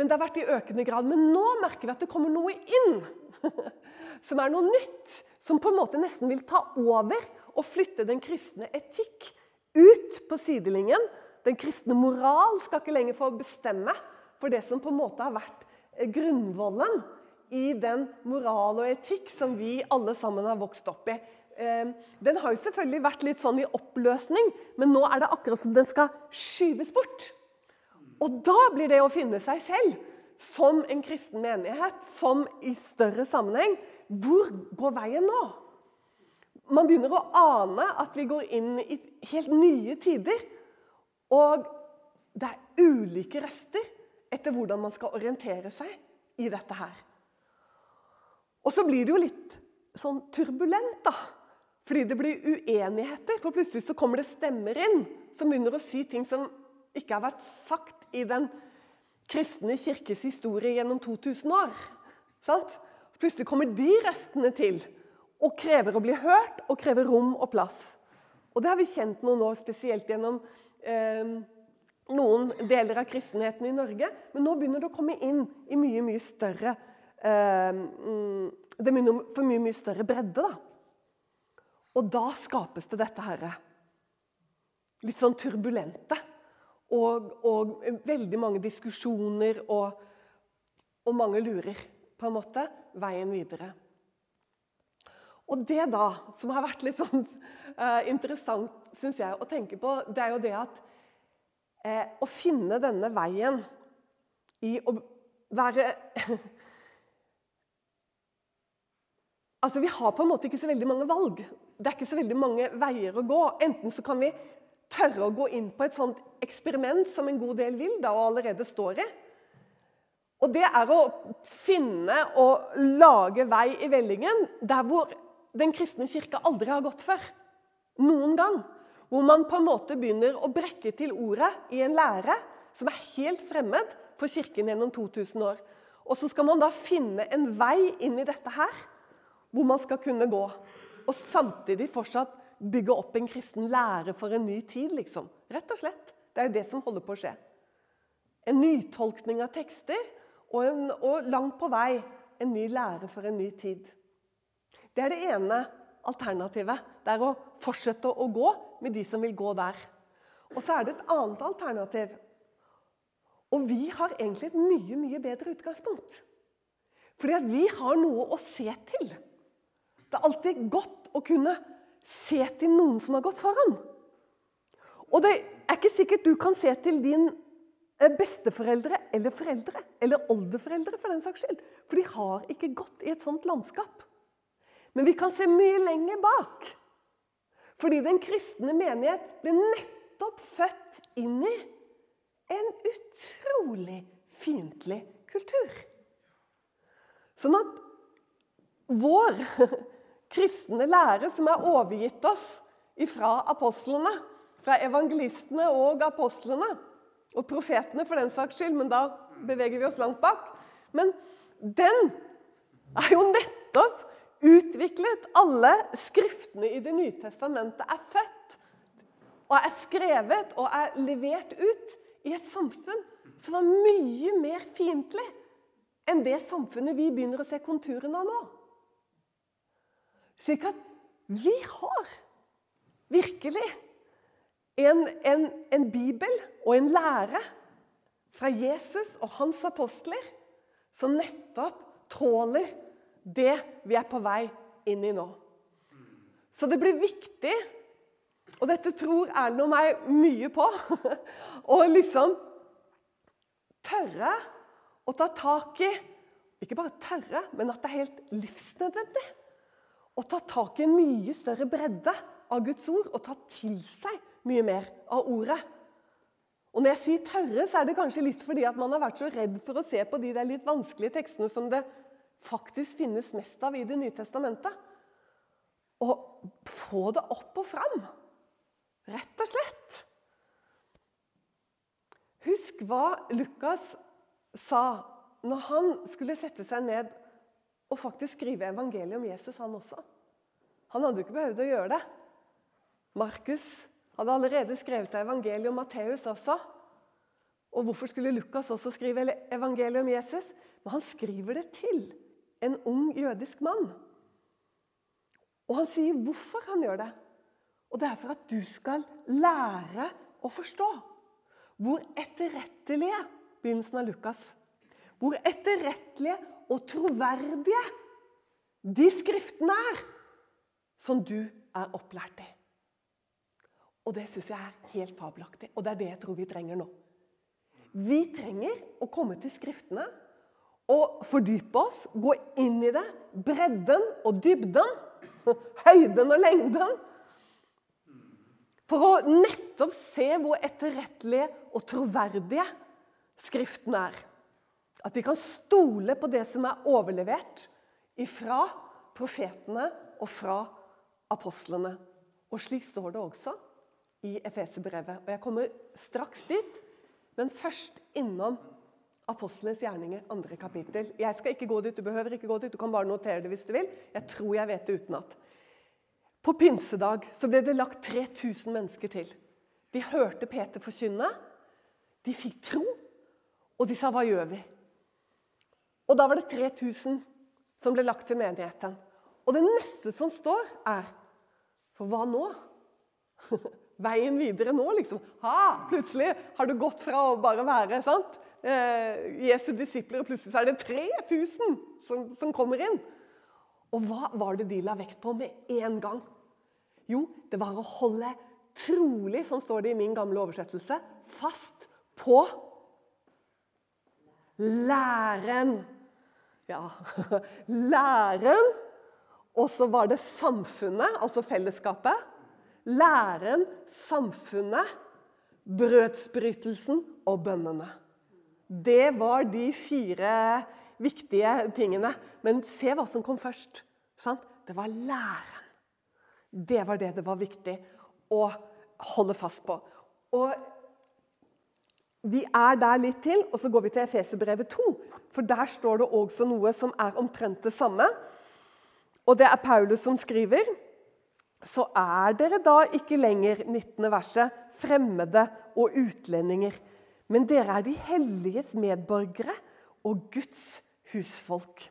men det har vært i økende grad. Men nå merker vi at det kommer noe inn som er noe nytt. Som på en måte nesten vil ta over og flytte den kristne etikk ut på sidelinjen. Den kristne moral skal ikke lenger få bestemme for det som på en måte har vært eh, grunnvollen i den moral og etikk som vi alle sammen har vokst opp i. Eh, den har jo selvfølgelig vært litt sånn i oppløsning, men nå er det akkurat som den skal skyves bort. Og da blir det å finne seg selv som en kristen menighet, som i større sammenheng Hvor går veien nå? Man begynner å ane at vi går inn i helt nye tider. Og det er ulike røster etter hvordan man skal orientere seg i dette her. Og så blir det jo litt sånn turbulent, da. Fordi det blir uenigheter. For plutselig så kommer det stemmer inn som begynner å si ting som ikke har vært sagt i den kristne kirkes historie gjennom 2000 år. Sant? Plutselig kommer de restene til og krever å bli hørt og krever rom og plass. Og det har vi kjent noe nå, spesielt gjennom eh, noen deler av kristenheten i Norge. Men nå begynner det å komme inn i mye, mye større eh, Det begynner for mye, mye større bredde, da. Og da skapes det dette herre litt sånn turbulente. Og, og, veldig mange diskusjoner og, og mange lurer, på en måte, veien videre. Og det da, som har vært litt sånn uh, interessant synes jeg, å tenke på, det er jo det at uh, å finne denne veien i å være Altså, Vi har på en måte ikke så veldig mange valg. Det er ikke så veldig mange veier å gå. Enten så kan vi tørre å gå inn på et sånt eksperiment som en god del vil, da, og allerede står i. Og det er å finne og lage vei i vellingen der hvor den kristne kirke aldri har gått før. Noen gang. Hvor man på en måte begynner å brekke til ordet i en lære som er helt fremmed for Kirken gjennom 2000 år. Og så skal man da finne en vei inn i dette her, hvor man skal kunne gå. Og samtidig fortsatt bygge opp en kristen lære for en ny tid, liksom. Rett og slett. Det er jo det som holder på å skje. En nytolkning av tekster, og, en, og langt på vei en ny lære for en ny tid. Det er det ene alternativet. Det er å fortsette å gå med de som vil gå der. Og så er det et annet alternativ. Og vi har egentlig et mye, mye bedre utgangspunkt. Fordi at vi har noe å se til. Det er alltid godt å kunne se til noen som har gått foran. Og det er ikke sikkert du kan se til din eh, besteforeldre eller foreldre, eller oldeforeldre for den saks skyld. For de har ikke gått i et sånt landskap. Men vi kan se mye lenger bak. Fordi den kristne menighet ble nettopp født inn i en utrolig fiendtlig kultur. Sånn at vår kristne lære, som er overgitt oss fra apostlene, fra evangelistene og apostlene, og profetene for den saks skyld, men da beveger vi oss langt bak Men den er jo nettopp utviklet. Alle skriftene i Det nye testamentet er født og er skrevet og er levert ut i et samfunn som var mye mer fiendtlig enn det samfunnet vi begynner å se konturene av nå. Slik at vi har virkelig en, en, en bibel og en lære fra Jesus og hans apostler som nettopp tåler det vi er på vei inn i nå. Så det blir viktig, og dette tror Erlend og meg mye på, å liksom tørre å ta tak i Ikke bare tørre, men at det er helt livsnødvendig. Å ta tak i en mye større bredde av Guds ord og ta til seg mye mer av ordet. Og Når jeg sier tørre, så er det kanskje litt fordi at man har vært så redd for å se på de der litt vanskelige tekstene som det faktisk finnes mest av i Det nye testamentet. Og få det opp og fram. Rett og slett. Husk hva Lukas sa når han skulle sette seg ned og faktisk skrive evangeliet om Jesus, han også. Han hadde jo ikke behøvd å gjøre det. Markus hadde allerede skrevet evangeliet om Matteus også. Og hvorfor skulle Lukas også skrive evangeliet om Jesus? Men han skriver det til en ung jødisk mann. Og han sier hvorfor han gjør det. Og det er for at du skal lære å forstå hvor etterrettelige begynnelsen av Lukas, hvor etterrettelige og troverdige de skriftene er som du er opplært i. Og det syns jeg er helt fabelaktig, og det er det jeg tror vi trenger nå. Vi trenger å komme til Skriftene og fordype oss, gå inn i det. Bredden og dybden, høyden og lengden. For å nettopp se hvor etterrettelige og troverdige Skriften er. At vi kan stole på det som er overlevert ifra profetene og fra apostlene. Og slik står det også i Efeserbrevet. Og jeg kommer straks dit, men først innom Apostlenes gjerninger, andre kapittel. Jeg skal ikke gå dit, Du behøver ikke gå dit, du kan bare notere det hvis du vil. Jeg tror jeg vet det utenat. På pinsedag så ble det lagt 3000 mennesker til. De hørte Peter forkynne, de fikk tro, og de sa 'hva gjør vi?' Og Da var det 3000 som ble lagt til menigheten. Og det neste som står, er For hva nå? Veien videre nå, liksom. Ha, plutselig har du gått fra å bare være sant? Eh, Jesu disipler, og plutselig så er det 3000 som, som kommer inn. Og hva var det de la vekt på med en gang? Jo, det var å holde trolig, sånn står det i min gamle oversettelse, fast på læren. Ja, læren. Og så var det samfunnet, altså fellesskapet. Læren, samfunnet, brødsbrytelsen og bønnene. Det var de fire viktige tingene. Men se hva som kom først. Sant? Det var læren. Det var det det var viktig å holde fast på. Og vi er der litt til, og så går vi til Efeserbrevet 2. For der står det også noe som er omtrent det samme. Og det er Paulus som skriver. Så er dere da ikke lenger 19. verset, fremmede og utlendinger. Men dere er de helliges medborgere og Guds husfolk.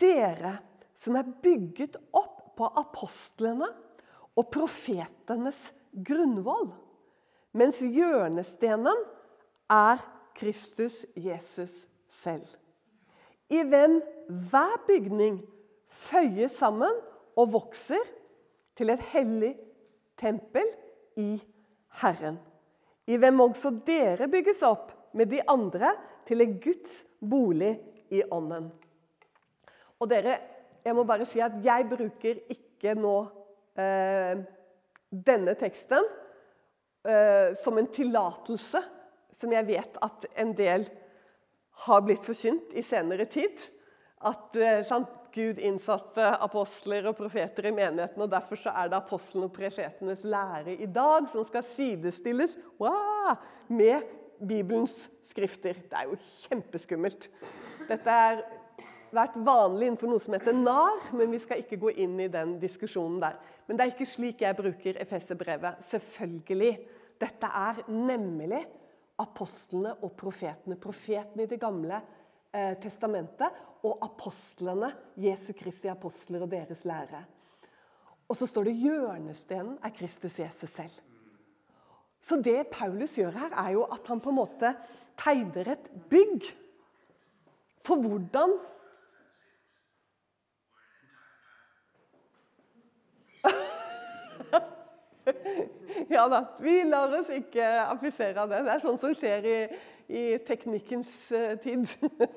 Dere som er bygget opp på apostlene og profetenes grunnvoll mens hjørnestenen er Kristus Jesus selv. I hvem hver bygning føyer sammen og vokser til et hellig tempel i Herren. I hvem også dere bygges opp med de andre til en Guds bolig i ånden. Og dere, jeg må bare si at jeg bruker ikke nå eh, denne teksten uh, som en tillatelse, som jeg vet at en del har blitt forkynt i senere tid. At uh, sant, Gud innsatte apostler og profeter i menigheten, og derfor så er det apostlene og profetenes lære i dag som skal sidestilles wow, med Bibelens skrifter. Det er jo kjempeskummelt. Dette har vært vanlig innenfor noe som heter NAR, men vi skal ikke gå inn i den diskusjonen der. Men det er ikke slik jeg bruker Efeserbrevet. Selvfølgelig. Dette er nemlig apostlene og profetene. Profetene i Det gamle eh, testamentet og apostlene, Jesu Kristi apostler og deres lære. Og så står det hjørnestenen er Kristus Jesus selv. Så det Paulus gjør her, er jo at han på en måte tegner et bygg for hvordan ja da. Vi lar oss ikke affisere av det. Det er sånt som skjer i, i teknikkens uh, tid.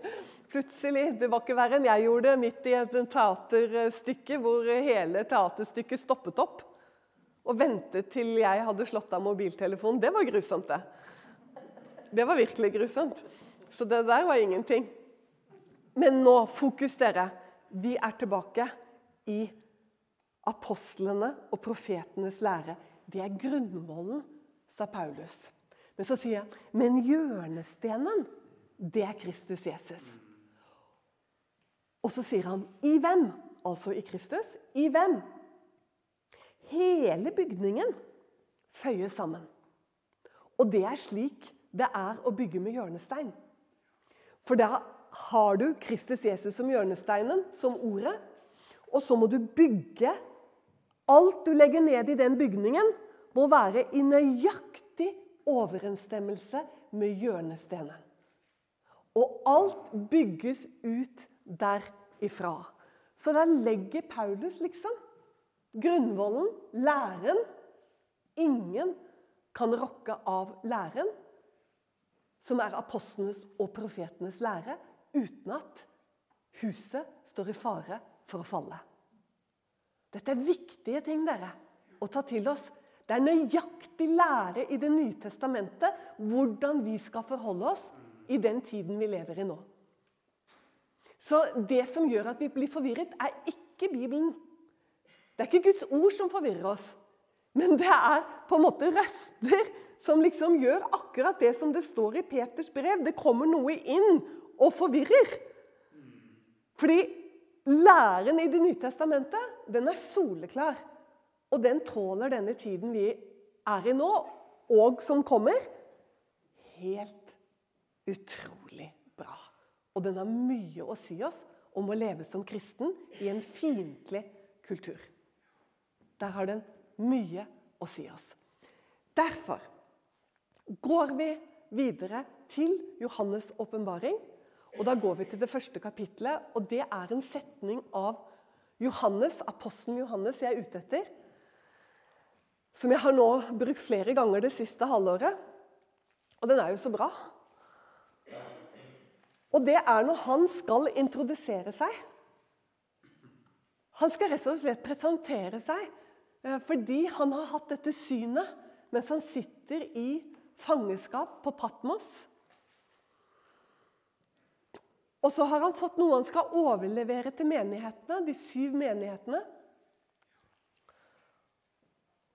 Plutselig. Det var ikke verre enn jeg gjorde det midt i et teaterstykke hvor hele teaterstykket stoppet opp. Og ventet til jeg hadde slått av mobiltelefonen. Det var grusomt, det. Det var virkelig grusomt. Så det der var ingenting. Men nå, fokus dere. Vi er tilbake i apostlene og profetenes lære. Det er grunnvollen, sa Paulus. Men så sier jeg, men hjørnestenen, det er Kristus Jesus. Og så sier han i hvem? Altså i Kristus. I hvem? Hele bygningen føyes sammen. Og det er slik det er å bygge med hjørnestein. For da har du Kristus Jesus som hjørnesteinen, som ordet. Og så må du bygge. Alt du legger ned i den bygningen, må være i nøyaktig overensstemmelse med hjørnestenen. Og alt bygges ut derifra. Så der legger Paulus liksom grunnvollen, læren. Ingen kan rokke av læren, som er apostlenes og profetenes lære, uten at huset står i fare for å falle. Dette er viktige ting dere, å ta til oss. Det er nøyaktig lære i Det nye testamentet hvordan vi skal forholde oss i den tiden vi lever i nå. Så det som gjør at vi blir forvirret, er ikke Bibelen. Det er ikke Guds ord som forvirrer oss, men det er på en måte røster som liksom gjør akkurat det som det står i Peters brev. Det kommer noe inn og forvirrer. Fordi læren i Det nye testamentet, den er soleklar. Og den tåler denne tiden vi er i nå, og som kommer, helt utrolig bra. Og den har mye å si oss om å leve som kristen i en fiendtlig kultur. Der har den mye å si oss. Derfor går vi videre til Johannes' åpenbaring. Og Da går vi til det første kapitlet, og det er en setning av Johannes, apostelen Johannes jeg er ute etter. Som jeg har nå brukt flere ganger det siste halvåret. Og den er jo så bra. Og det er når han skal introdusere seg. Han skal rett og slett presentere seg eh, fordi han har hatt dette synet mens han sitter i fangenskap på Patmos. Og så har han fått noe han skal overlevere til menighetene, de syv menighetene.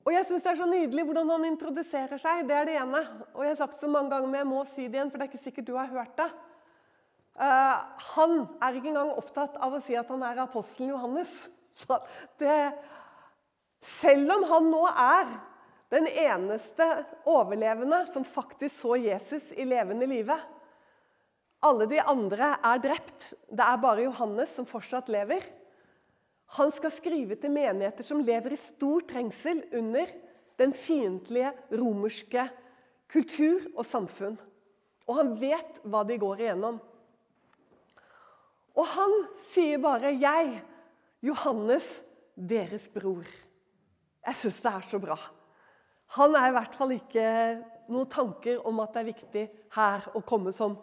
Og jeg synes Det er så nydelig hvordan han introduserer seg. Det er det ene. Og jeg har sagt så mange ganger, men jeg må si det igjen, for det er ikke sikkert du har hørt det. Uh, han er ikke engang opptatt av å si at han er apostelen Johannes. Det, selv om han nå er den eneste overlevende som faktisk så Jesus i levende live, alle de andre er drept. Det er bare Johannes som fortsatt lever. Han skal skrive til menigheter som lever i stor trengsel under den fiendtlige romerske kultur og samfunn. Og han vet hva de går igjennom. Og han sier bare 'Jeg, Johannes, deres bror'. Jeg syns det er så bra. Han er i hvert fall ikke noen tanker om at det er viktig her å komme som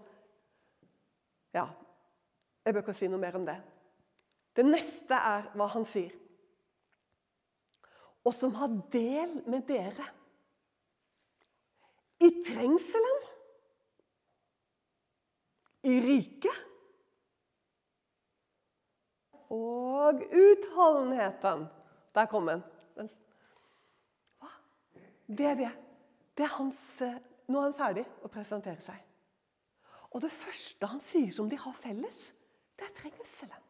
ja, jeg bør ikke si noe mer om det. Det neste er hva han sier. Og som har del med dere i trengselen, i riket og utholdenheten. Der kom den. Hva? Det er det. Det er hans eh, Nå er han ferdig å presentere seg. Og det første han sier som de har felles, det er trengselen.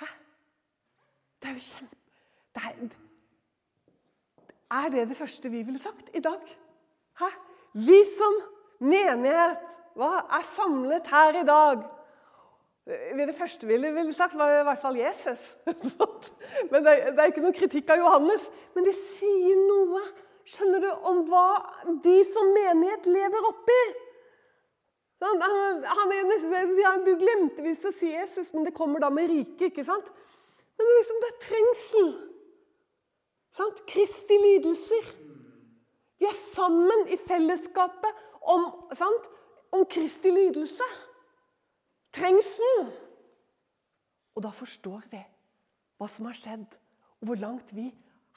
Hæ? Det er jo kjempe... Det er, er det det første vi ville sagt i dag? Hæ? Vi som menighet hva, er samlet her i dag. Det første vi ville sagt, var i hvert fall Jesus. Men det er, det er ikke noen kritikk av Johannes. Men det sier noe skjønner du, om hva de som menighet lever oppi. Han, han, han, han, du glemte visst å si Jesus, men det kommer da med riket. ikke sant? Men er liksom det er trengsel. Sant? Kristi lidelser. Vi er sammen i fellesskapet om, sant? om Kristi lidelse. Trengselen. Og da forstår vi hva som har skjedd, og hvor langt vi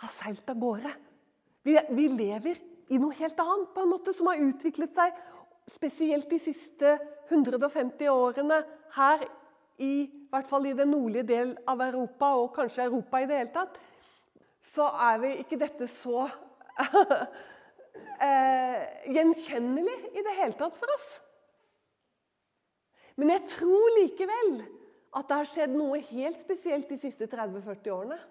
har seilt av gårde. Vi, vi, lever i noe helt annet, på en måte, som har utviklet seg spesielt de siste 150 årene her i, hvert fall i den nordlige del av Europa, og kanskje Europa i det hele tatt, så er vi ikke dette så eh, gjenkjennelig i det hele tatt for oss. Men jeg tror likevel at det har skjedd noe helt spesielt de siste 30-40 årene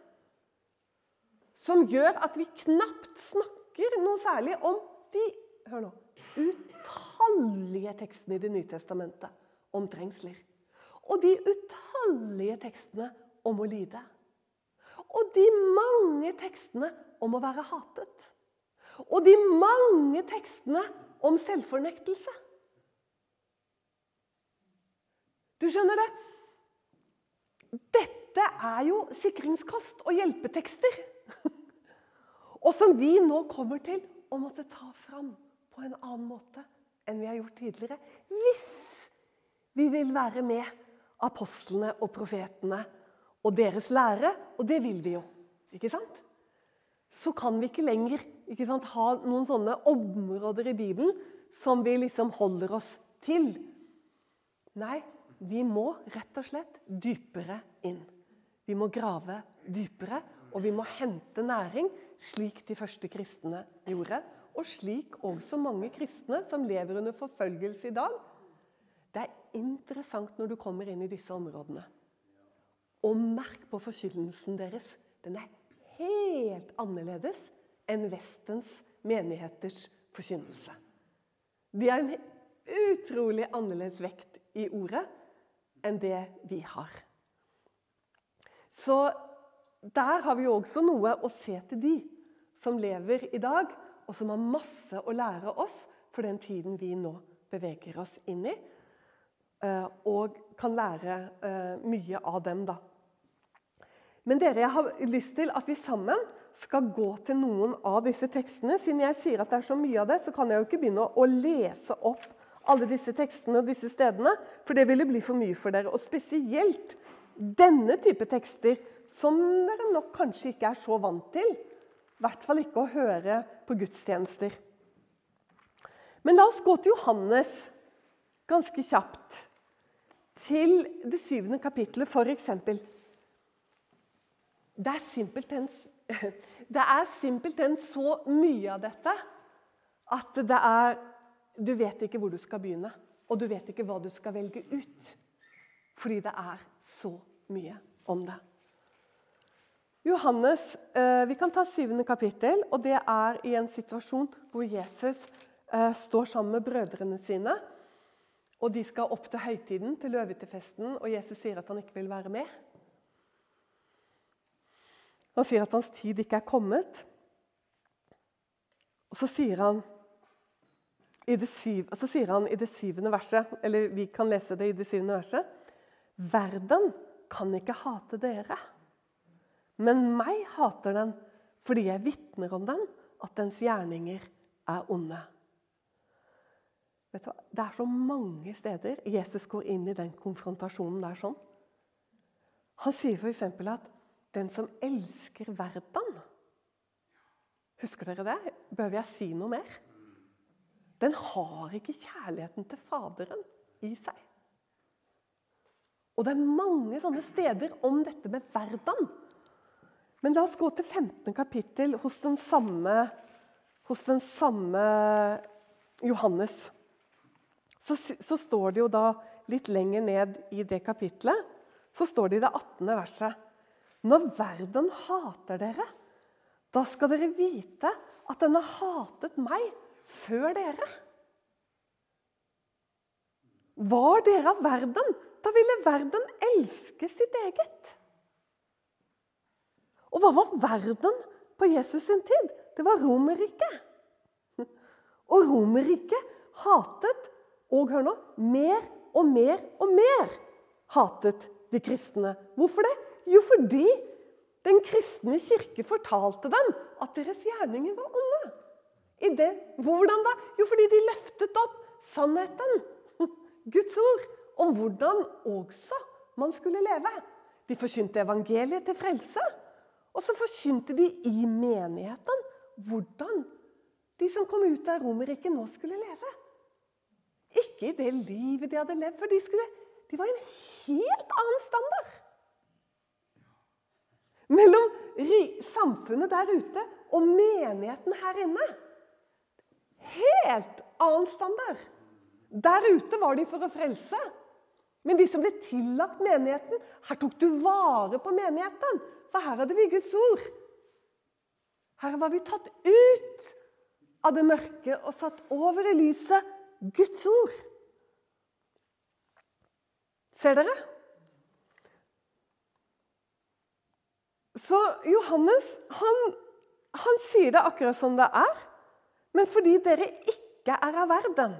som gjør at vi knapt snakker noe særlig om de hør nå, utallige tekstene i Det nye testamentet om trengsler. Og de utallige tekstene om å lide. Og de mange tekstene om å være hatet. Og de mange tekstene om selvfornektelse. Du skjønner det? Dette er jo sikringskost og hjelpetekster. og som vi nå kommer til å måtte ta fram på en annen måte enn vi har gjort tidligere. Hvis vi vil være med apostlene og profetene og deres lære, og det vil vi jo. ikke sant? Så kan vi ikke lenger ikke sant, ha noen sånne områder i Bibelen som vi liksom holder oss til. Nei, vi må rett og slett dypere inn. Vi må grave dypere, og vi må hente næring, slik de første kristne gjorde. Og slik også mange kristne som lever under forfølgelse i dag. Det er interessant når du kommer inn i disse områdene. Og merk på forkynnelsen deres. Den er helt annerledes enn Vestens menigheters forkynnelse. De har en utrolig annerledes vekt i ordet enn det vi har. Så der har vi jo også noe å se til de som lever i dag, og som har masse å lære oss for den tiden vi nå beveger oss inn i. Eh, og kan lære eh, mye av dem, da. Men dere, jeg har lyst til at vi sammen skal gå til noen av disse tekstene. Siden jeg sier at det er så mye av det, så kan jeg jo ikke begynne å lese opp alle disse tekstene og disse stedene, for det ville bli for mye for dere. Og spesielt denne type tekster, som dere nok kanskje ikke er så vant til. I hvert fall ikke å høre på gudstjenester. Men la oss gå til Johannes ganske kjapt. Til det syvende kapittelet, f.eks. Det det er simpelthen så mye av dette at det er Du vet ikke hvor du skal begynne, og du vet ikke hva du skal velge ut. Fordi det er så mye om det. Johannes, eh, Vi kan ta syvende kapittel, og det er i en situasjon hvor Jesus eh, står sammen med brødrene sine. Og De skal opp til høytiden, til løvetefesten, og Jesus sier at han ikke vil være med. Han sier at hans tid ikke er kommet. Og så sier han i det, syv, sier han i det syvende verset, eller vi kan lese det i det syvende verset Verden kan ikke hate dere, men meg hater den fordi jeg vitner om den, at dens gjerninger er onde. Vet du hva? Det er så mange steder Jesus går inn i den konfrontasjonen der sånn. Han sier f.eks. at den som elsker verden Husker dere det? Behøver jeg si noe mer? Den har ikke kjærligheten til Faderen i seg. Og det er mange sånne steder om dette med verden. Men la oss gå til 15. kapittel hos den samme, hos den samme Johannes. Så, så, står det jo da litt lenger ned i det kapitlet, så står det i det 18. verset når verden hater dere, da skal dere vite at den har hatet meg før dere. Var dere av verden, da ville verden elske sitt eget. Og hva var verden på Jesus sin tid? Det var Romerriket. Og Romerriket hatet, og hør nå, mer og mer og mer hatet de kristne. Hvorfor det? Jo, fordi den kristne kirke fortalte dem at deres gjerninger var onde. Det, hvordan da? Jo, fordi de løftet opp sannheten, Guds ord, om hvordan også man skulle leve. De forkynte evangeliet til frelse, og så forkynte de i menigheten hvordan de som kom ut av Romerriket, nå skulle leve. Ikke i det livet de hadde levd, for de, skulle, de var i en helt annen standard mellom samfunnet der ute og menigheten her inne. Helt annen standard. Der ute var de for å frelse. Men de som ble tillagt menigheten Her tok du vare på menigheten, for her hadde vi Guds ord. Her var vi tatt ut av det mørke og satt over i lyset Guds ord. Ser dere? Så Johannes han, han sier det akkurat som det er. Men fordi dere ikke er av verden.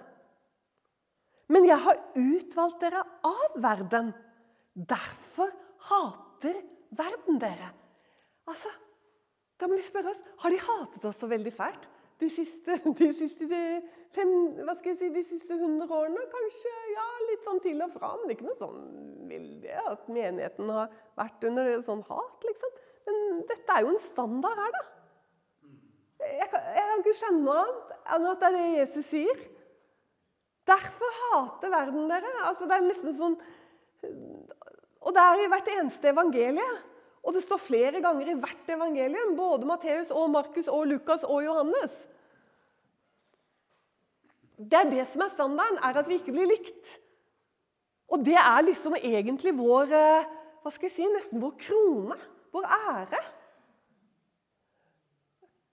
Men jeg har utvalgt dere av verden. Derfor hater verden dere. Altså, Da må vi spørre oss har de hatet oss så veldig fælt de siste, de siste de fem, hva skal jeg si, de siste 100 årene. Kanskje ja, litt sånn til og fra. Men det er ikke noe sånn veldig at menigheten har vært under sånn hat, liksom. Men dette er jo en standard her, da. Jeg kan, ikke skjønne noe annet enn at det er det Jesus sier. Derfor hater verden dere. Altså, det er nesten sånn Og det er i hvert eneste evangelie. Og det står flere ganger i hvert evangelium, både Matteus og Markus og Lukas og Johannes. Det er det som er standarden, er at vi ikke blir likt. Og det er liksom egentlig vår eh, hva skal jeg si, nesten vår krone, vår ære.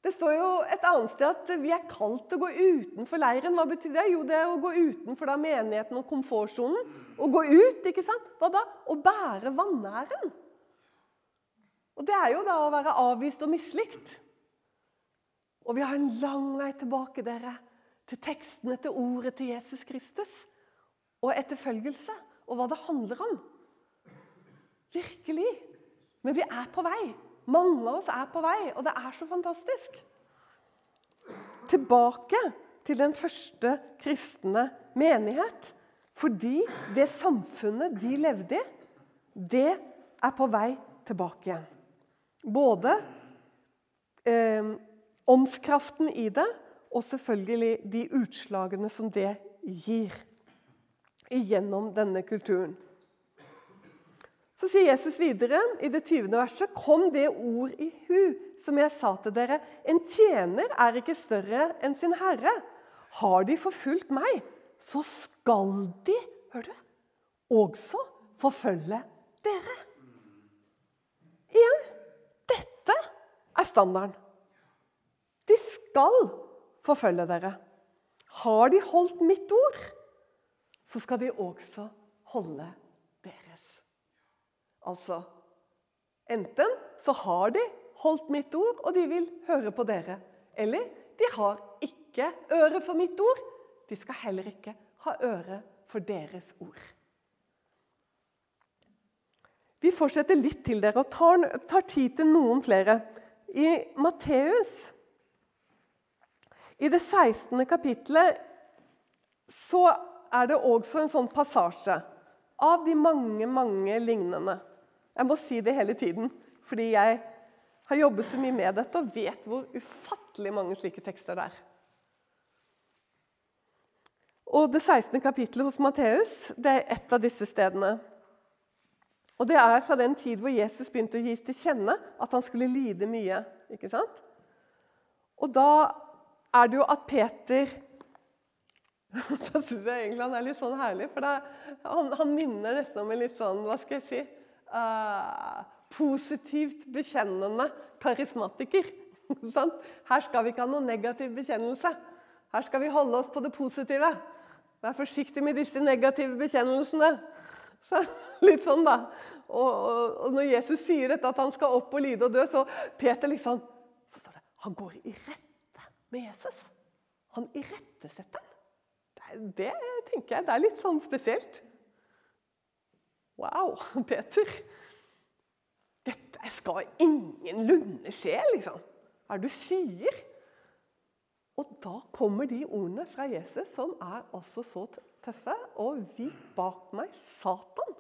Det står jo et annet sted at vi er kalt til å gå utenfor leiren. Hva betyr det? Jo, det er å gå utenfor da menigheten og komfortsonen. Å gå ut, ikke sant? Hva da? Å bære vanæren. Og Det er jo da å være avvist og mislikt. Og vi har en lang vei tilbake dere, til tekstene, til ordet til Jesus Kristus. Og etterfølgelse, og hva det handler om. Virkelig. Men vi er på vei. Mange av oss er på vei, og det er så fantastisk. Tilbake til den første kristne menighet. Fordi det samfunnet de levde i, det er på vei tilbake igjen. Både eh, åndskraften i det og selvfølgelig de utslagene som det gir gjennom denne kulturen. Så sier Jesus videre i det 20. verset.: Kom det ord i hu som jeg sa til dere. En tjener er ikke større enn sin herre. Har de forfulgt meg, så skal de hør du, også forfølge dere. Igjen dette er standarden. De skal forfølge dere. Har de holdt mitt ord, så skal de også holde Altså Enten så har de holdt mitt ord, og de vil høre på dere. Eller de har ikke øre for mitt ord. De skal heller ikke ha øre for deres ord. Vi fortsetter litt til dere og tar, tar tid til noen flere. I Matteus, i det 16. kapitlet, så er det også en sånn passasje av de mange, mange lignende. Jeg må si det hele tiden, fordi jeg har jobbet så mye med dette og vet hvor ufattelig mange slike tekster det er. Og Det 16. kapittelet hos Matteus det er et av disse stedene. Og Det er fra den tid hvor Jesus begynte å gi til kjenne at han skulle lide mye. ikke sant? Og da er det jo at Peter Da syns jeg egentlig han er litt sånn herlig. For er, han, han minner nesten om en litt sånn Hva skal jeg si? Uh, positivt bekjennende karismatiker. Her skal vi ikke ha noen negativ bekjennelse. Her skal vi holde oss på det positive. Vær forsiktig med disse negative bekjennelsene. Så, litt sånn, da. Og, og, og, når Jesus sier dette, at han skal opp og lide og dø, så Peter liksom så står det, Han går i rette med Jesus. Han irettesetter ham. Det, det tenker jeg, det er litt sånn spesielt. Wow, Peter! Dette skal ingenlunde skje, liksom. Hva er det du sier? Og da kommer de ordene fra Jesus som er altså så tøffe. Og vik bak meg, Satan!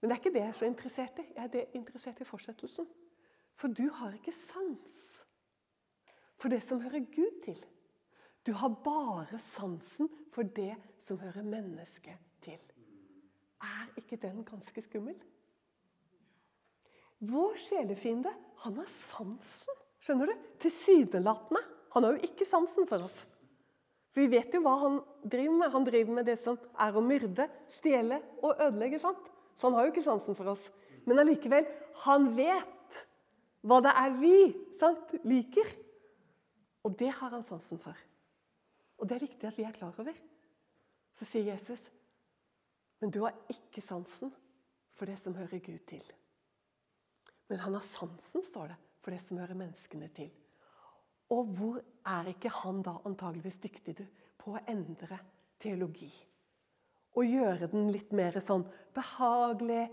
Men det er ikke det jeg er så interessert i. Jeg er det interessert i fortsettelsen. For du har ikke sans for det som hører Gud til. Du har bare sansen for det som hører mennesket. Er ikke den ganske skummel? Vår sjelefiende han har sansen skjønner du, tilsynelatende. Han har jo ikke sansen for oss. For Vi vet jo hva han driver med. Han driver med det som er å myrde, stjele og ødelegge. sant? Så han har jo ikke sansen for oss. Men allikevel, han vet hva det er vi sant, liker. Og det har han sansen for. Og det er viktig at vi er klar over. Så sier Jesus, men du har ikke sansen for det som hører Gud til. Men han har sansen, står det, for det som hører menneskene til. Og hvor er ikke han da antageligvis dyktig du, på å endre teologi? Og gjøre den litt mer sånn behagelig,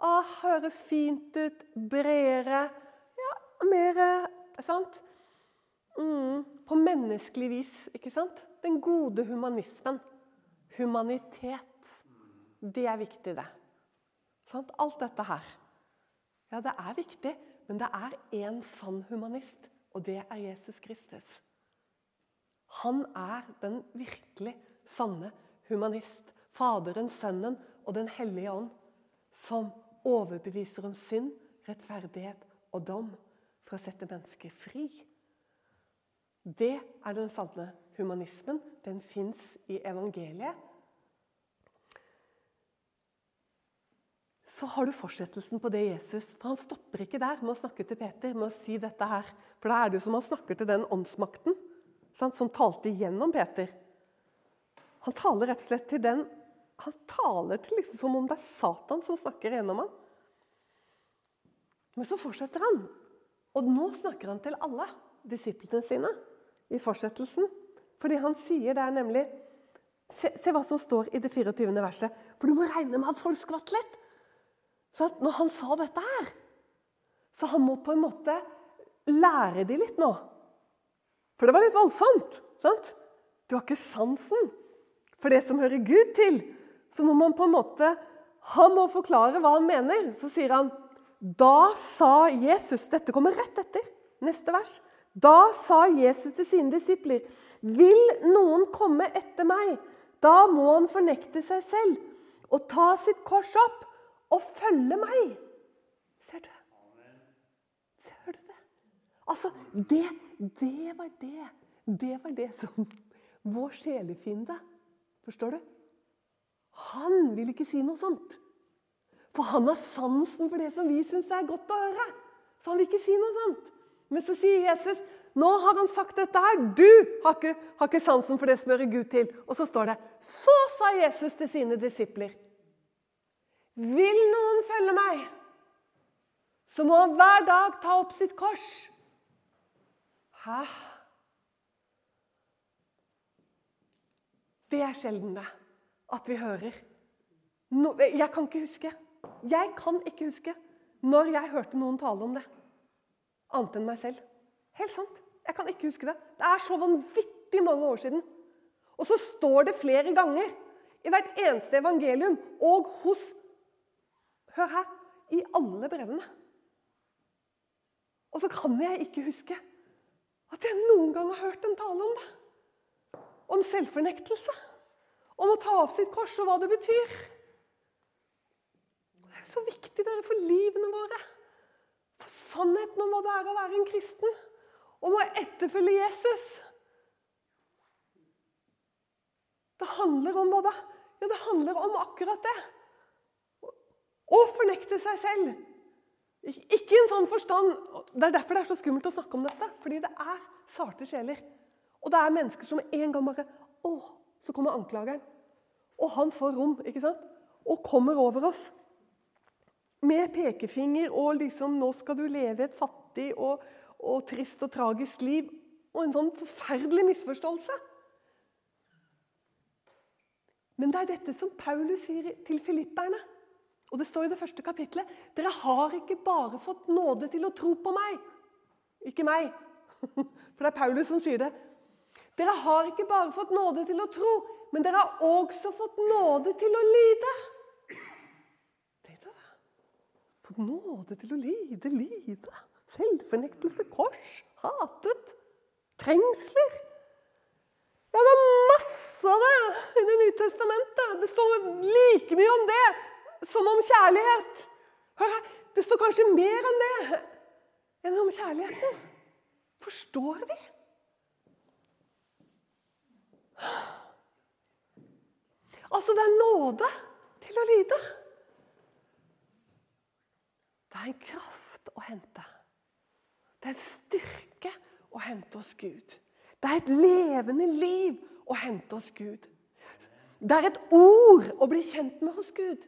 ah, høres fint ut, bredere Ja, mer Sant? Mm, på menneskelig vis, ikke sant? Den gode humanismen. Humanitet. Det er viktig, det. Sant? Alt dette her. Ja, det er viktig, men det er én sann humanist, og det er Jesus Kristus. Han er den virkelig sanne humanist. Faderen, Sønnen og Den hellige ånd, som overbeviser om synd, rettferdighet og dom for å sette mennesket fri. Det er den sanne humanismen. Den fins i evangeliet. Så har du fortsettelsen på det Jesus For han stopper ikke der med å snakke til Peter. med å si dette her. For da er det jo som han snakker til den åndsmakten sant, som talte igjennom Peter. Han taler rett og slett til den Han taler til liksom som om det er Satan som snakker gjennom ham. Men så fortsetter han. Og nå snakker han til alle disiplene sine i fortsettelsen. Fordi han sier der nemlig se, se, hva som står i det 24. verset. For du må regne med at folk skvatt litt. Så når han sa dette her, så han må på en måte lære de litt nå. For det var litt voldsomt. sant? Du har ikke sansen for det som hører Gud til. Så når man på en måte Han må forklare hva han mener. Så sier han Da sa Jesus Dette kommer rett etter neste vers. Da sa Jesus til sine disipler, 'Vil noen komme etter meg, da må han fornekte seg selv' 'og ta sitt kors opp og følge meg'. Ser du? Ser du det? Altså, det, det var det. Det var det som vår sjelefiende Forstår du? Han vil ikke si noe sånt. For han har sansen for det som vi syns er godt å høre. Så han vil ikke si noe sånt. Men så sier Jesus nå har han sagt dette her. Du har ikke, har ikke sansen for det som hører Gud til. Og så står det Så sa Jesus til sine disipler. Vil noen følge meg, så må han hver dag ta opp sitt kors. Hæ? Det er sjelden det, at vi hører. No, jeg kan ikke huske. Jeg kan ikke huske når jeg hørte noen tale om det annet enn meg selv. Helt sant. Jeg kan ikke huske det. Det er så vanvittig mange år siden. Og så står det flere ganger i hvert eneste evangelium og hos Hør her i alle brevene. Og så kan jeg ikke huske at jeg noen gang har hørt en tale om det. Om selvfornektelse. Om å ta opp sitt kors og hva det betyr. Det er så viktig dere, for livene våre For sannheten om hva det er å være en kristen. Om å etterfølge Jesus. Det handler om hva da? ja, det handler om akkurat det. Å fornekte seg selv. Ikke i en sånn forstand Det er derfor det er så skummelt å snakke om dette. Fordi det er sarte sjeler. Og det er mennesker som en gang bare Å, så kommer anklageren. Og han får rom, ikke sant? Og kommer over oss med pekefinger og liksom 'Nå skal du leve et fattig og, og trist og tragisk liv.' Og en sånn forferdelig misforståelse. Men det er dette som Paulus sier til filipperne. Og det står i det første kapitlet. Dere har ikke bare fått nåde til å tro på meg. Ikke meg, for det er Paulus som sier det. Dere har ikke bare fått nåde til å tro, men dere har også fått nåde til å lide fått nåde til å lide lide. Selvfornektelse, kors, hatet, trengsler. Ja, det er masse av det i Det nye testamentet. Det står like mye om det som om kjærlighet. Hør her, Det står kanskje mer enn det enn om kjærligheten. Forstår vi? Altså, det er nåde til å lide. Det er en kraft å hente Det er en styrke å hente hos Gud. Det er et levende liv å hente hos Gud. Det er et ord å bli kjent med hos Gud.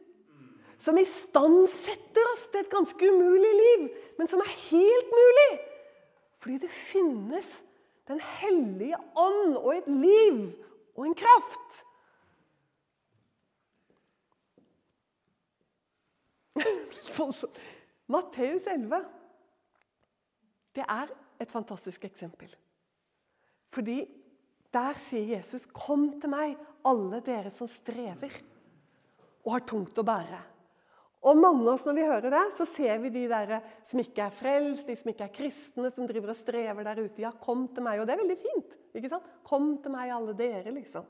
Som istandsetter oss til et ganske umulig liv, men som er helt mulig. Fordi det finnes Den hellige ånd og et liv og en kraft. Matteus 11 det er et fantastisk eksempel. Fordi der sier Jesus, 'Kom til meg, alle dere som strever og har tungt å bære'. Og mange av oss Når vi hører det, så ser vi de der som ikke er frelst, de som ikke er kristne, som driver og strever der ute. Ja, kom til meg. Og det er veldig fint. ikke sant? Kom til meg, alle dere, liksom.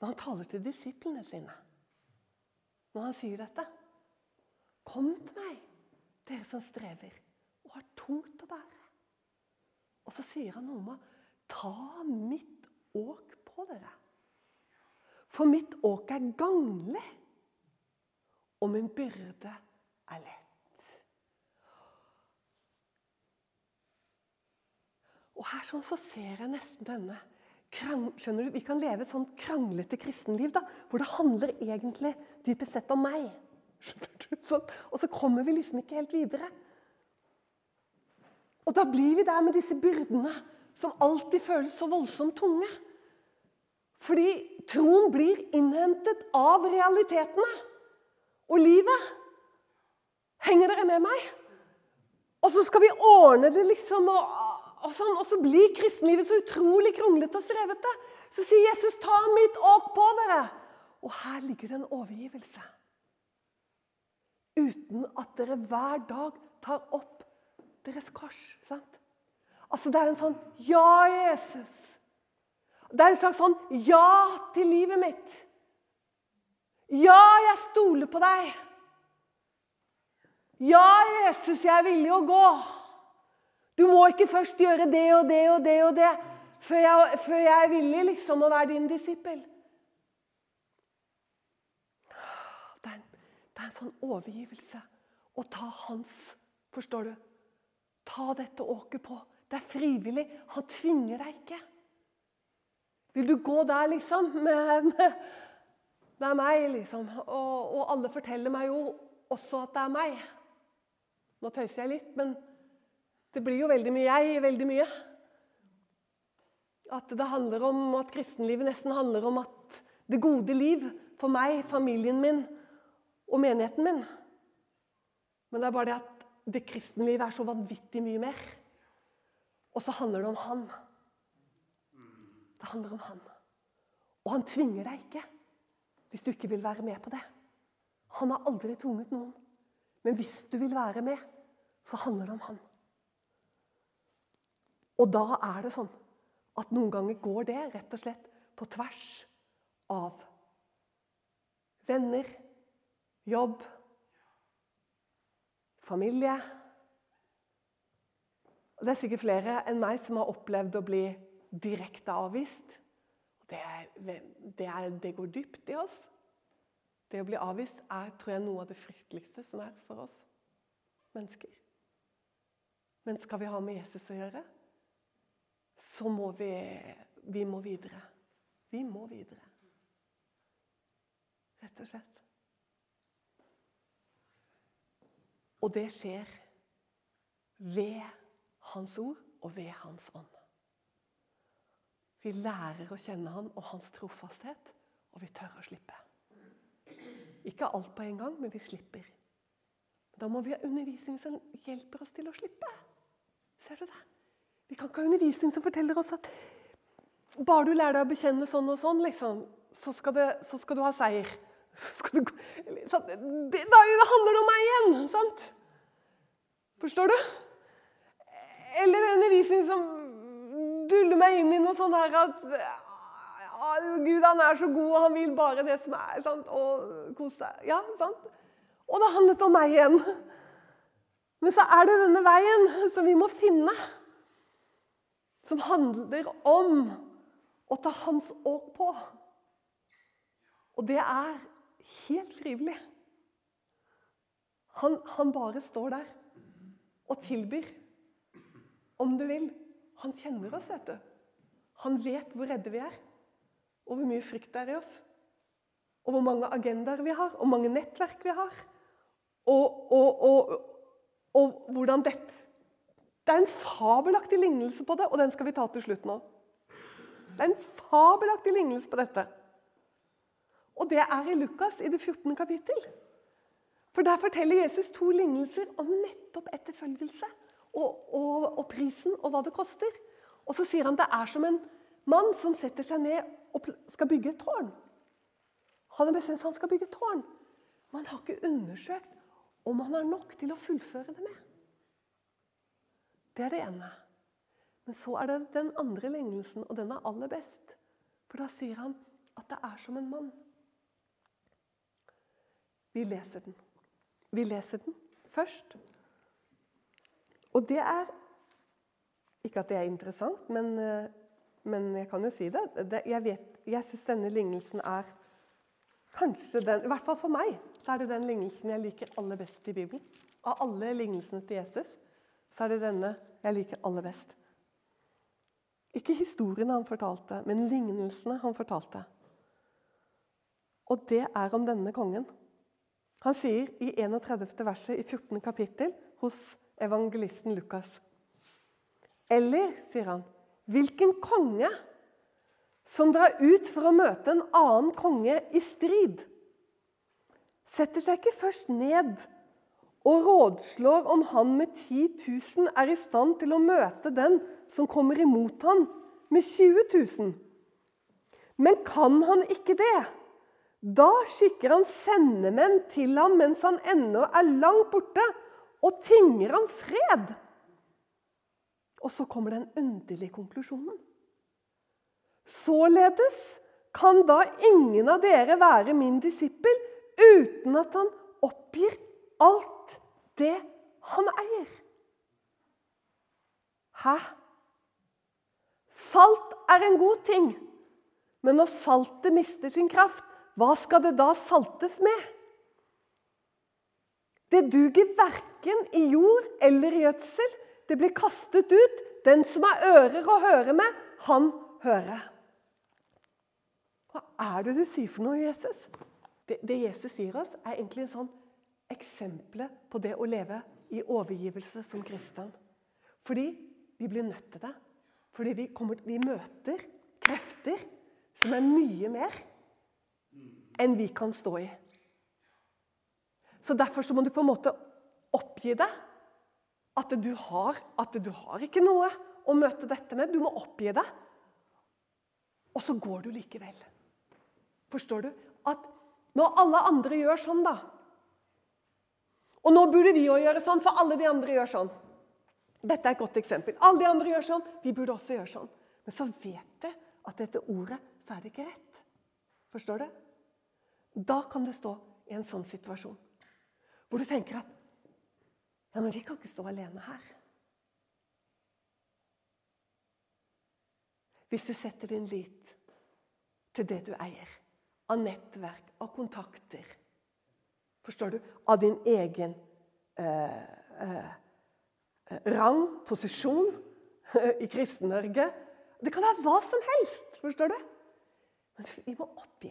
Men han taler til disiplene sine når han sier dette. Kom til meg, dere som strever og har tungt å bære. Og så sier han noe med Ta mitt åk på dere. For mitt åk er ganglig, og min byrde er lett. Og her sånn så ser jeg nesten denne skjønner du, Vi kan leve sånn kranglete kristenliv da, hvor det handler egentlig dypest sett om meg. Sånn, og så kommer vi liksom ikke helt videre. Og da blir vi der med disse byrdene som alltid føles så voldsomt tunge. Fordi troen blir innhentet av realitetene og livet. Henger dere med meg? Og så skal vi ordne det, liksom. Og, og, sånn, og så blir kristenlivet så utrolig kronglete og strevete. Så sier Jesus, 'Ta mitt åk på dere'. Og her ligger det en overgivelse. Uten at dere hver dag tar opp deres kors. sant? Altså Det er en sånn Ja, Jesus. Det er en slags sånn ja til livet mitt. Ja, jeg stoler på deg. Ja, Jesus, jeg er villig å gå. Du må ikke først gjøre det og det og det og det før jeg, før jeg er villig liksom å være din disippel. Det er, en, det er en sånn overgivelse å ta hans Forstår du? Ta dette åket på. Det er frivillig. Han tvinger deg ikke. Vil du gå der, liksom? Med, med, det er meg, liksom. Og, og, alle forteller meg jo også at det er meg. Nå tøyser jeg litt, men det blir jo veldig mye jeg i veldig mye. At det handler om at kristenlivet nesten handler om at det gode liv for meg, familien min og menigheten min. Men det er bare det at det kristenlivet er så vanvittig mye mer. Og så handler det om han. Det handler om han. Og han tvinger deg ikke hvis du ikke vil være med på det. Han har aldri tvunget noen. Men hvis du vil være med, så handler det om han. Og da er det sånn at noen ganger går det rett og slett på tvers av venner, jobb, familie. Det er sikkert flere enn meg som har opplevd å bli direkte avvist. Det, det, er, det, går dypt i oss. Det å bli avvist er tror jeg, noe av det frykteligste som er for oss mennesker. Men skal vi ha med Jesus å gjøre, så må vi, vi må videre. Vi må videre. Rett og slett. Og det skjer ved Hans ord og ved Hans ånd. Vi lærer å kjenne Han og Hans trofasthet, og vi tør å slippe. Ikke alt på en gang, men vi slipper. Da må vi ha undervisning som hjelper oss til å slippe. Ser du det? Vi kan ikke ha undervisning som forteller oss at bare du lærer deg å bekjenne sånn og sånn, liksom, så, skal det, så skal du ha seier. Du, det, da handler det om meg igjen! sant? Forstår du? Eller undervisning som duller meg inn i noe sånt her at å, Gud han er så god, og han vil bare det som er. sant? Og kos deg. Ja, sant? Og det handlet om meg igjen. Men så er det denne veien som vi må finne, som handler om å ta hans år på. Og det er helt frivillig. Han, han, bare står der og tilbyr. om du vil. Han kjenner oss, vet du. Han vet hvor redde vi er, og hvor mye frykt det er i oss. Og hvor mange agendaer vi har, og mange nettverk vi har. Og, og, og, og hvordan det Det er en fabelaktig lignelse på det, og den skal vi ta til slutt nå. Det er en fabelaktig lignelse på dette. Og det er i Lukas i det 14. kapittel. For Der forteller Jesus to lignelser om nettopp etterfølgelse og, og, og, prisen og hva det koster. Og så sier han det er som en mann som setter seg ned og skal bygge et tårn. Han har bestemt seg han skal bygge et tårn. Man har ikke undersøkt om han har nok til å fullføre det med. Det er det ene. Men så er det den andre lignelsen, og den er aller best. For da sier han at det er som en mann. Vi leser den. Vi leser den først. Og det er Ikke at det er interessant, men, eh, men jeg kan jo si det. det jeg vet, jeg syns denne lignelsen er kanskje den I hvert fall for meg så er det den lignelsen jeg liker aller best i Bibelen. Av alle lignelsene til Jesus så er det denne jeg liker aller best. Ikke historiene han fortalte, men lignelsene han fortalte. Og det er om denne kongen. Han sier i 31. verset i 14. kapittel hos evangelisten Lukas. Eller, sier han, hvilken konge som drar ut for å møte en annen konge i strid, setter seg ikke først ned og rådslår om han med 10 000 er i stand til å møte den som kommer imot han med 20 000. Men kan han ikke det? Da skikker han sendemenn til ham mens han ennå er langt borte, og tinger han fred. Og så kommer den underlige konklusjonen. Således kan da ingen av dere være min disippel uten at han oppgir alt det han eier. Hæ? Salt er en god ting, men når saltet mister sin kraft, hva skal det da saltes med? Det duger verken i jord eller i gjødsel. Det blir kastet ut. Den som har ører å høre med, han hører. Hva er det du sier for noe, Jesus? Det, det Jesus sier oss, er egentlig en sånn eksempel på det å leve i overgivelse som kristen. Fordi vi blir nødt til det. Fordi vi, kommer, vi møter krefter som er mye mer enn vi kan stå i. Så Derfor så må du på en måte oppgi det. At du har, at du har ikke noe å møte dette med. Du må oppgi det. Og så går du likevel. Forstår du? At når alle andre gjør sånn, da Og nå burde vi òg gjøre sånn, for alle de andre gjør sånn. Dette er et godt eksempel. Alle de andre gjør sånn, vi burde også gjøre sånn. Men så vet du at dette ordet så er det ikke rett. Forstår du? Da kan du stå i en sånn situasjon hvor du tenker at ja, men vi kan ikke stå alene her. Hvis du setter din lit til det du eier, av nettverk, av kontakter Forstår du? Av din egen eh, eh, rang, posisjon i Kristen-Norge. Det kan være hva som helst. Forstår du? Men vi må oppgi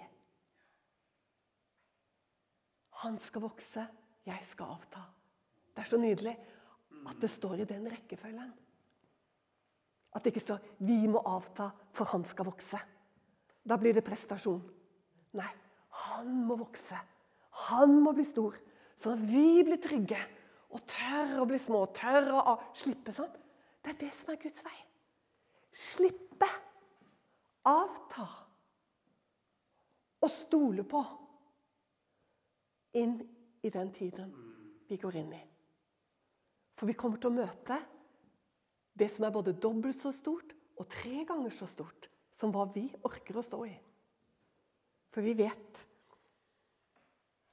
han skal vokse, jeg skal avta. Det er så nydelig at det står i den rekkefølgen. At det ikke står 'vi må avta, for han skal vokse'. Da blir det prestasjon. Nei, han må vokse. Han må bli stor, sånn at vi blir trygge og tør å bli små. Tør å slippe sånn. Det er det som er Guds vei. Slippe. Avta. Og stole på inn i den tiden vi går inn i. For vi kommer til å møte det som er både dobbelt så stort og tre ganger så stort som hva vi orker å stå i. For vi vet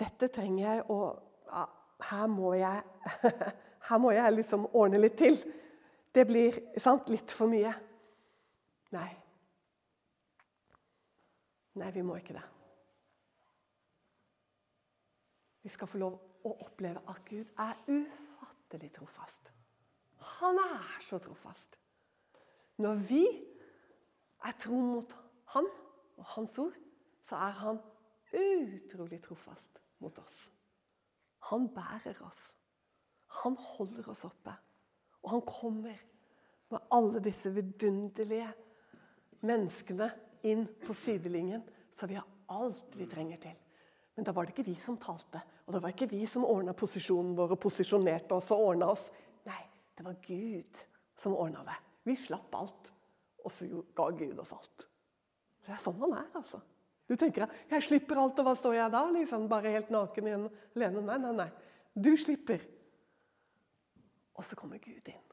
dette trenger jeg å ja, her, må jeg, her må jeg liksom ordne litt til. Det blir sant, litt for mye. Nei. Nei, vi må ikke det. Vi skal få lov å oppleve at Gud er ufattelig trofast. Han er så trofast. Når vi er tro mot han og hans ord, så er han utrolig trofast mot oss. Han bærer oss. Han holder oss oppe. Og han kommer med alle disse vidunderlige menneskene inn på sidelinjen, så vi har alt vi trenger til. Men da var det ikke vi som talte, og det var ikke vi som ordna posisjonen vår og posisjonerte oss og ordna oss. Nei, det var Gud som ordna det. Vi slapp alt, og så ga Gud oss alt. Det er sånn han er, altså. Du tenker jeg slipper alt, og hva står jeg da? Liksom Bare helt naken igjen alene? Nei, nei, nei. Du slipper. Og så kommer Gud inn.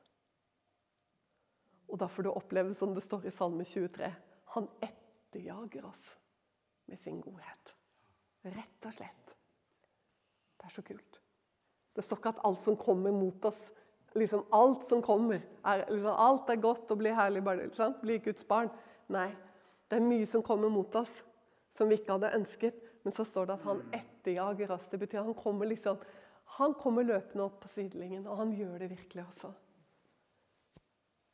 Og da får du oppleve, som det står i Salme 23, han etterjager oss med sin godhet. Rett og slett. Det er så kult. Det står ikke at alt som kommer mot oss liksom Alt som kommer, er, liksom, alt er godt og blir herlig, sant? blir Guds barn. Nei, det er mye som kommer mot oss som vi ikke hadde ønsket. Men så står det at han etterjager oss. Det betyr at han kommer liksom, han kommer løpende opp på sidelinjen, og han gjør det virkelig også.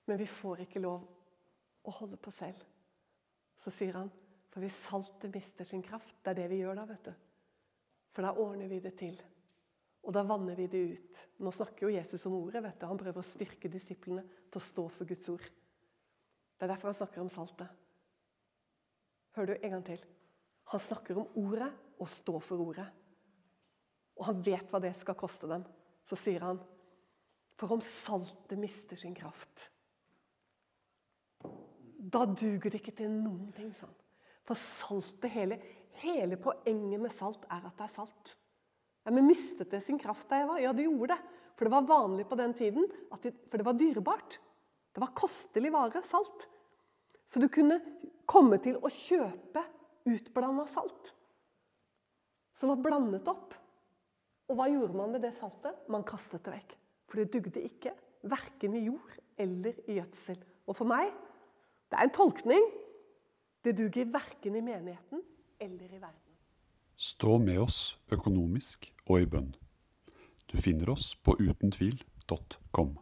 Men vi får ikke lov å holde på selv. Så sier han, for hvis saltet mister sin kraft Det er det vi gjør da, vet du. For da ordner vi det til. Og da vanner vi det ut. Nå snakker jo Jesus om ordet. vet du. Han prøver å styrke disiplene til å stå for Guds ord. Det er derfor han snakker om saltet. Hører du en gang til? Han snakker om ordet og stå for ordet. Og han vet hva det skal koste dem. Så sier han For om saltet mister sin kraft, da duger det ikke til noen ting. sånn. For saltet, hele, hele poenget med salt er at det er salt. Ja, Men mistet det sin kraft da jeg var? Ja, det gjorde det. For det var vanlig på den tiden, det, for det var dyrebart. Det var kostelig vare, salt. Så du kunne komme til å kjøpe utblanda salt. Som var blandet opp. Og hva gjorde man med det saltet? Man kastet det vekk. For det dugde ikke, verken i jord eller i gjødsel. Og for meg det er en tolkning. Det duger verken i menigheten eller i verden. Stå med oss økonomisk og i bønn. Du finner oss på utentvil.com.